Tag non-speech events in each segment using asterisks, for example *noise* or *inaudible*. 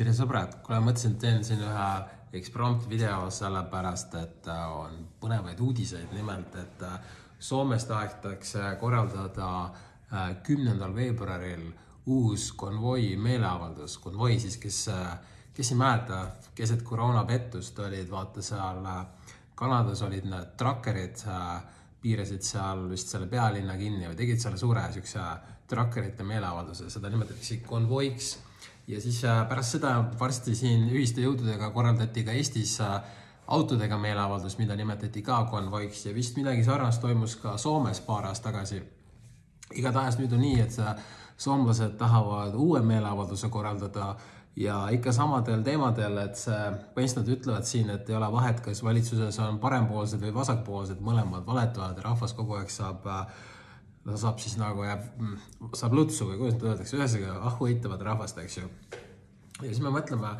tere sõbrad, kuule mõtlesin, et teen siin ühe eksprompt video sellepärast, et äh, on põnevaid uudiseid, nimelt et äh, Soomes tahetakse korraldada äh, kümnendal veebruaril uus konvoi meeleavaldus, konvoi siis, kes, kes ei mäleta, keset koroonapettust olid, vaata seal Kanadas olid need trakkerid, piirasid seal vist selle pealinna kinni või tegid selle suure siukse trakkerite meeleavalduse, seda nimetatakse konvoiks ja siis äh, pärast seda varsti siin ühiste jõududega korraldati ka Eestis äh, autodega meeleavaldus, mida nimetati ka konvoiks ja vist midagi sarnast toimus ka Soomes paar aastat tagasi. igatahes nüüd on nii, et äh, soomlased tahavad uue meeleavalduse korraldada ja ikka samadel teemadel, et see, põhimõtteliselt nad ütlevad siin, et ei ole vahet, kas valitsuses on parempoolsed või vasakpoolsed, mõlemad valetavad ja rahvas kogu aeg saab äh, ta saab siis nagu jääb, mm, saab lutsu või kuidas seda öeldakse, ühesõnaga ahhu eitavad rahvast, eks ju. ja siis me mõtleme,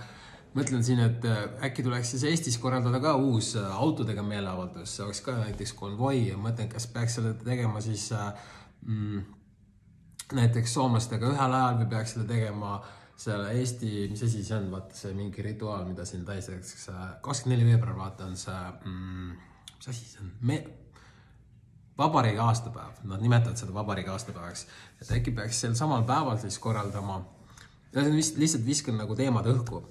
mõtlen siin, et äh, äkki tuleks siis Eestis korraldada ka uus äh, autodega meeleavaldus, see oleks ka näiteks konvoi ja mõtlen, kas peaks selle tegema siis äh, mm, näiteks soomlastega ühel ajal või peaks selle tegema selle Eesti, mis asi see on, vaata see mingi rituaal, mida siin tähistatakse, kakskümmend neli veebruar, vaata on see mm,, mis asi see on? Me vabariigi aastapäev, nad nimetavad seda vabariigi aastapäevaks, et äkki peaks sel samal päeval siis korraldama, lihtsalt viskan nagu teemad õhku.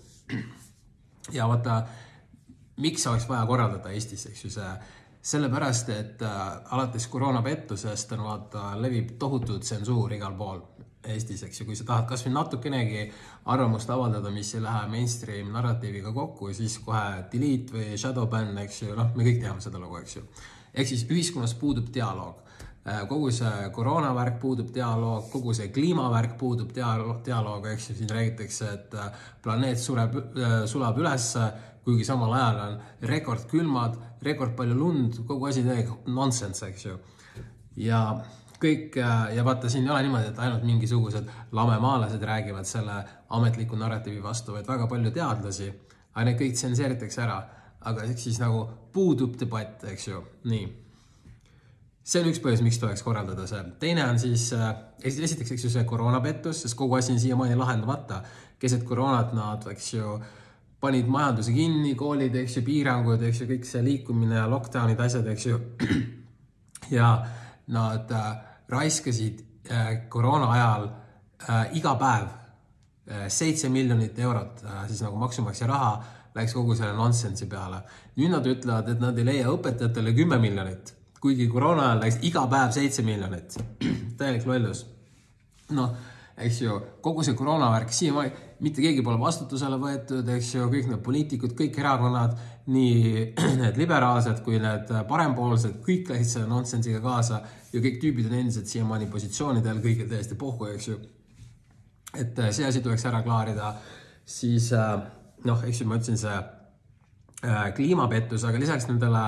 ja vaata, miks oleks vaja korraldada Eestis, eks ju see, sellepärast, et äh, alates koroonapettusest on vaata, levib tohutu tsensuur igal pool Eestis, eks ju, kui sa tahad kasvõi natukenegi arvamust avaldada, mis ei lähe mainstream narratiiviga kokku, siis kohe delete või shadow ban, eks ju, noh, me kõik teame seda lugu, eks ju ehk siis ühiskonnas puudub dialoog. Äh, kogu see koroonavärk puudub dialoog, kogu see kliimavärk puudub dialoog, dialoog, ehk siis siin räägitakse, et äh, planeet sureb, äh, sulab ülesse, kuigi samal ajal on rekordkülmad, rekord palju lund, kogu asi täiega nonsense, eks ju. ja kõik ja vaata, siin ei ole niimoodi, et ainult mingisugused lamemaalased räägivad selle ametliku narratiivi vastu, vaid väga palju teadlasi, aga need kõik tsenseeritakse ära aga ehk siis nagu puudub debatt, eks ju, nii. see on üks põhjus, miks tuleks korraldada see. teine on siis äh,, esiteks, eks ju, see koroonapettus, sest kogu asi on siiamaani lahendamata. keset koroonat nad, eks ju, panid majanduse kinni, koolid, eks ju, piirangud, eks ju, kõik see liikumine ja lockdown'id, asjad, eks ju. *clears throat* ja nad äh, raiskasid äh, koroona ajal äh, iga päev äh, seitse miljonit eurot äh, siis nagu maksumaksja raha läks kogu selle nonsensi peale. nüüd nad ütlevad, et nad ei leia õpetajatele kümme miljonit, kuigi koroona ajal läks iga päev seitse miljonit. *clears throat* täielik lollus. noh, eks ju, kogu see koroonavärk siiamaani, mitte keegi pole vastutusele võetud, eks ju, kõik need poliitikud, kõik erakonnad, nii *clears throat* need liberaalsed kui need parempoolsed, kõik läksid selle nonsensiga kaasa ja kõik tüübid on endiselt siiamaani positsioonidel, kõigil täiesti pohhu, eks ju. et see asi tuleks ära klaarida, siis äh, noh, eks ju, ma ütlesin see äh, kliimapettus, aga lisaks nendele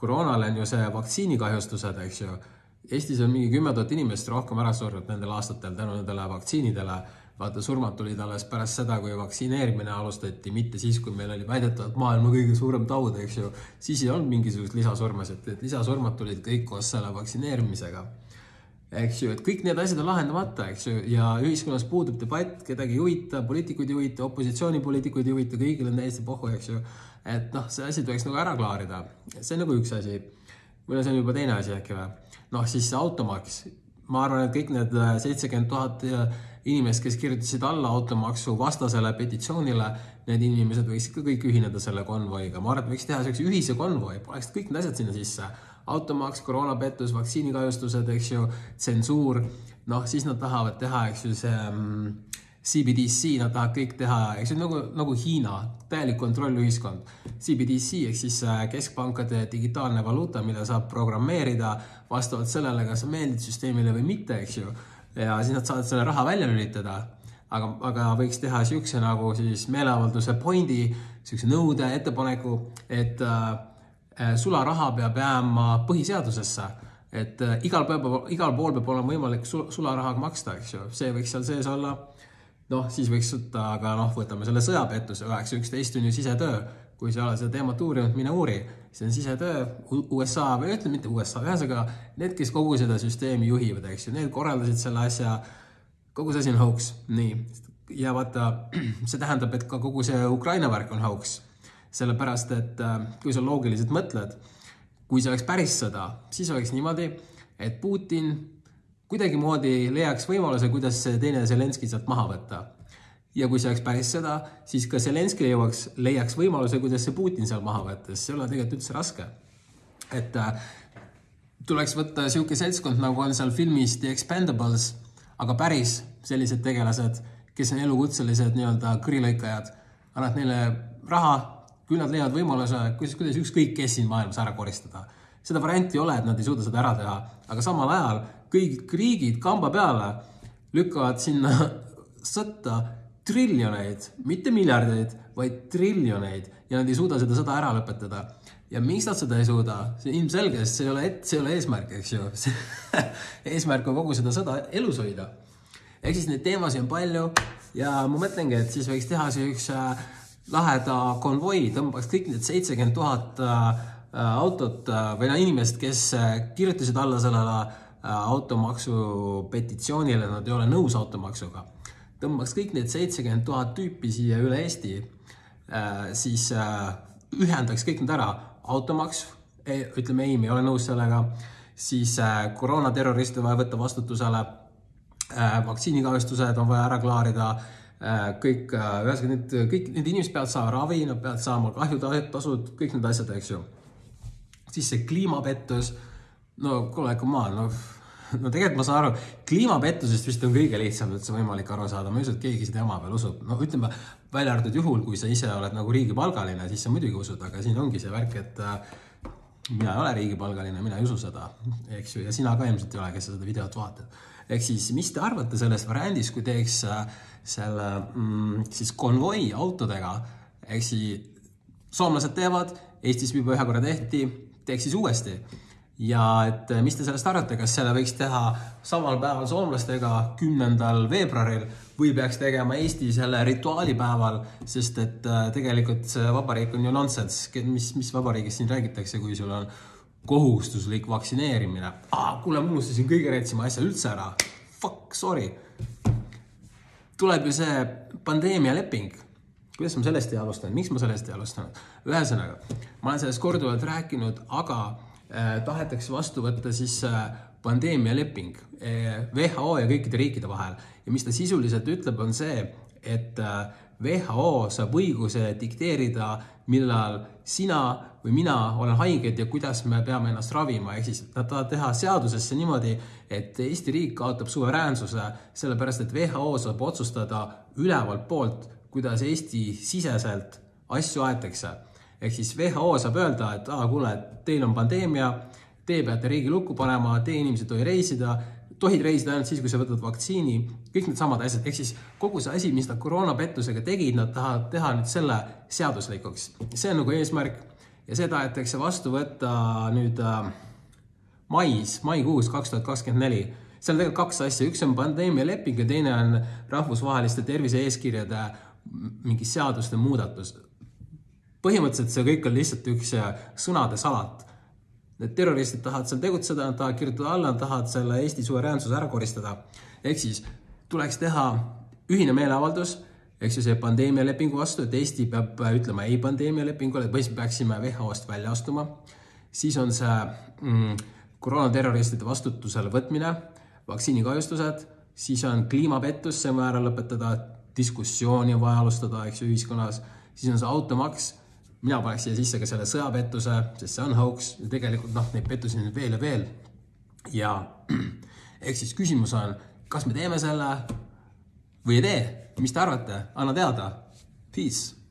koroonale on ju see vaktsiinikahjustused, eks ju. Eestis on mingi kümme tuhat inimest rohkem ära surnud nendel aastatel tänu nendele vaktsiinidele. vaata, surmad tulid alles pärast seda, kui vaktsineerimine alustati, mitte siis, kui meil oli väidetavalt maailma kõige suurem taud, eks ju. siis ei olnud mingisugust lisasurmasid, et lisasurmad tulid kõik koos selle vaktsineerimisega eks ju, et kõik need asjad on lahendamata, eks ju, ja ühiskonnas puudub debatt, kedagi ei huvita, poliitikuid ei huvita, opositsioonipoliitikuid ei huvita, kõigil on täiesti pohhu, eks ju. et noh, see asi tuleks nagu ära klaarida, see on nagu üks asi. või see on juba teine asi äkki või? noh, siis see automaks, ma arvan, et kõik need äh, seitsekümmend tuhat äh, inimest, kes kirjutasid alla automaksu vastasele petitsioonile, need inimesed võiksid ka kõik ühineda selle konvoiga, ma arvan, et võiks teha siukse ühise konvoi, paneks kõik need asjad sinna sisse automaks, koroonapettus, vaktsiinikahjustused, eks ju, tsensuur, noh, siis nad tahavad teha, eks ju, see mm, CBDC, nad tahavad kõik teha, eks ju, nagu, nagu Hiina, täielik kontrollühiskond. CBDC ehk siis äh, keskpankade digitaalne valuuta, mida saab programmeerida vastavalt sellele, kas sa meeldid süsteemile või mitte, eks ju. ja siis nad saavad selle raha välja lülitada. aga, aga võiks teha siukse nagu siis meeleavalduse pointi, siukse nõude, ettepaneku, et Äh, sularaha peab jääma põhiseadusesse, et äh, igal pool, igal pool peab olema võimalik sul, sularahaga maksta, eks ju, see võiks seal sees olla. noh, siis võiks võtta, aga noh, võtame selle sõjapettuse, üheksa üksteist on ju sisetöö. kui sa ei ole seda teemat uurinud, mine uuri, see on sisetöö. USA või ütleme mitte USA, ühesõnaga need, kes kogu seda süsteemi juhivad, eks ju, need korraldasid selle asja. kogu see asi on hoax, nii ja vaata, *clears throat* see tähendab, et ka kogu see Ukraina värk on hauks. Sellepärast, et äh, kui sa loogiliselt mõtled, kui see oleks päris sõda, siis oleks niimoodi, et Putin kuidagimoodi leiaks võimaluse, kuidas see teine Zelenskõi sealt maha võtta. ja kui see oleks päris sõda, siis ka Zelenskõi jõuaks, leiaks võimaluse, kuidas see Putin seal maha võtta, sest see ei ole tegelikult üldse raske. et äh, tuleks võtta sihuke seltskond, nagu on seal filmis The Expendables, aga päris sellised tegelased, kes on elukutselised nii-öelda kõrilõikajad, annad neile raha, küll nad leiavad võimaluse, kuidas, kuidas ükskõik kes siin maailmas ära koristada. seda varianti ei ole, et nad ei suuda seda ära teha, aga samal ajal kõik riigid kamba peale lükkavad sinna *laughs* sõtta triljoneid, mitte miljardeid, vaid triljoneid. Ja nad ei suuda seda sõda ära lõpetada. Ja miks nad seda ei suuda, see ilmselge, sest see ei ole, see ei ole eesmärk, eks ju. *laughs* Eesmärk on kogu seda sõda elus hoida. ehk siis neid teemasid on palju ja ma mõtlengi, et siis võiks teha siukse laheda konvoi, tõmbaks kõik need seitsekümmend tuhat äh, autot äh, või no inimest, kes äh, kirjutasid alla sellele automaksu petitsioonile, nad ei ole nõus automaksuga. tõmbaks kõik need seitsekümmend tuhat tüüpi siia üle Eesti, siis ühendaks kõik need ära. Automaks, ütleme ei, me ei ole nõus sellega, siis äh, koroonaterroriste vaja võtta vastutusele äh,, vaktsiinikahjustused on vaja ära klaarida. äh,, kõik äh,, ühesõnaga need, kõik need inimesed peavad saama ravi, nad peavad saama kahjutasud, kõik need asjad, eks ju. siis see kliimapettus, no kuule, come on, noh no tegelikult ma saan aru, kliimapettusest vist on kõige lihtsam üldse võimalik aru saada, ma ei usu, et keegi seda jama veel usub, no ütleme välja arvatud juhul, kui sa ise oled nagu riigipalgaline, siis sa muidugi usud, aga siin ongi see värk, et äh, mina ei ole riigipalgaline, mina ei usu seda, eks ju, ja sina ka ilmselt ei ole, kes sa seda videot vaatad. Ehk siis, mis te arvate sellest variandist, kui teeks äh, selle mm, siis konvoi autodega, ehk siis soomlased teevad, Eestis juba ühe korra tehti, teeks siis uuesti. Ja et eh, mis te sellest arvate, kas selle võiks teha samal päeval soomlastega, kümnendal veebruaril või peaks tegema Eesti selle rituaalipäeval, sest et eh, tegelikult see vabariik on ju nonsense, mis, mis vabariigist siin räägitakse, kui sul on kohustuslik vaktsineerimine kuule, ma unustasin kõige rätsima asja üldse ära. Fuck, sorry. tuleb ju see pandeemialeping kuidas ma sellest ei alustanud, miks ma sellest ei alustanud? ühesõnaga, ma olen sellest korduvalt rääkinud, aga Äh, tahetakse vastu võtta siis äh, pandeemialeping äh, WHO ja kõikide riikide vahel ja mis ta sisuliselt ütleb, on see, et WHO saab õiguse dikteerida, millal sina või mina olen haiged ja kuidas me peame ennast ravima, ehk siis nad tahavad teha seadusesse niimoodi, et Eesti riik kaotab suveräänsuse, sellepärast et WHO saab otsustada ülevalt poolt, kuidas Eesti siseselt asju aetakse. Ehk siis WHO saab öelda, et aa, kuule, teil on pandeemia, te peate riigi lukku panema, teie inimesed ei tohi reisida, tohid reisida ainult siis, kui sa võtad vaktsiini, kõik needsamad asjad, ehk siis kogu see asi, mis nad koroonapettusega tegid, nad tahavad teha nüüd selle seaduslikuks. see on nagu eesmärk ja see tahetakse vastu võtta nüüd äh, mais, maikuus kaks tuhat kakskümmend neli. seal on tegelikult kaks asja, üks on pandeemialeping ja teine on rahvusvaheliste tervise-eeskirjade mingi seaduste muudatus põhimõtteliselt see kõik on lihtsalt üks äh, sõnade salat. Need terroristid tahavad seal tegutseda, nad tahavad kirjutada alla, nad tahavad selle Eesti suveräänsuse ära koristada. ehk siis tuleks teha ühine meeleavaldus, ehk siis pandeemialepingu vastu, et Eesti peab äh, ütlema ei pandeemialepingule, või siis peaksime WHO-st välja astuma. siis on see mm, koroonaterroristide vastutusele võtmine, vaktsiinikahjustused, siis on kliimapettus, see on vaja ära lõpetada, diskussiooni on vaja alustada, eks ju, ühiskonnas, siis on see automaks. Mina paneks siia sisse ka selle sõjapettuse, sest see on hoax. Ja tegelikult noh, neid pettusi on veel ja veel. ja *clears throat* ehk siis küsimus on, kas me teeme selle või ei tee, mis te arvate, anna teada. Peace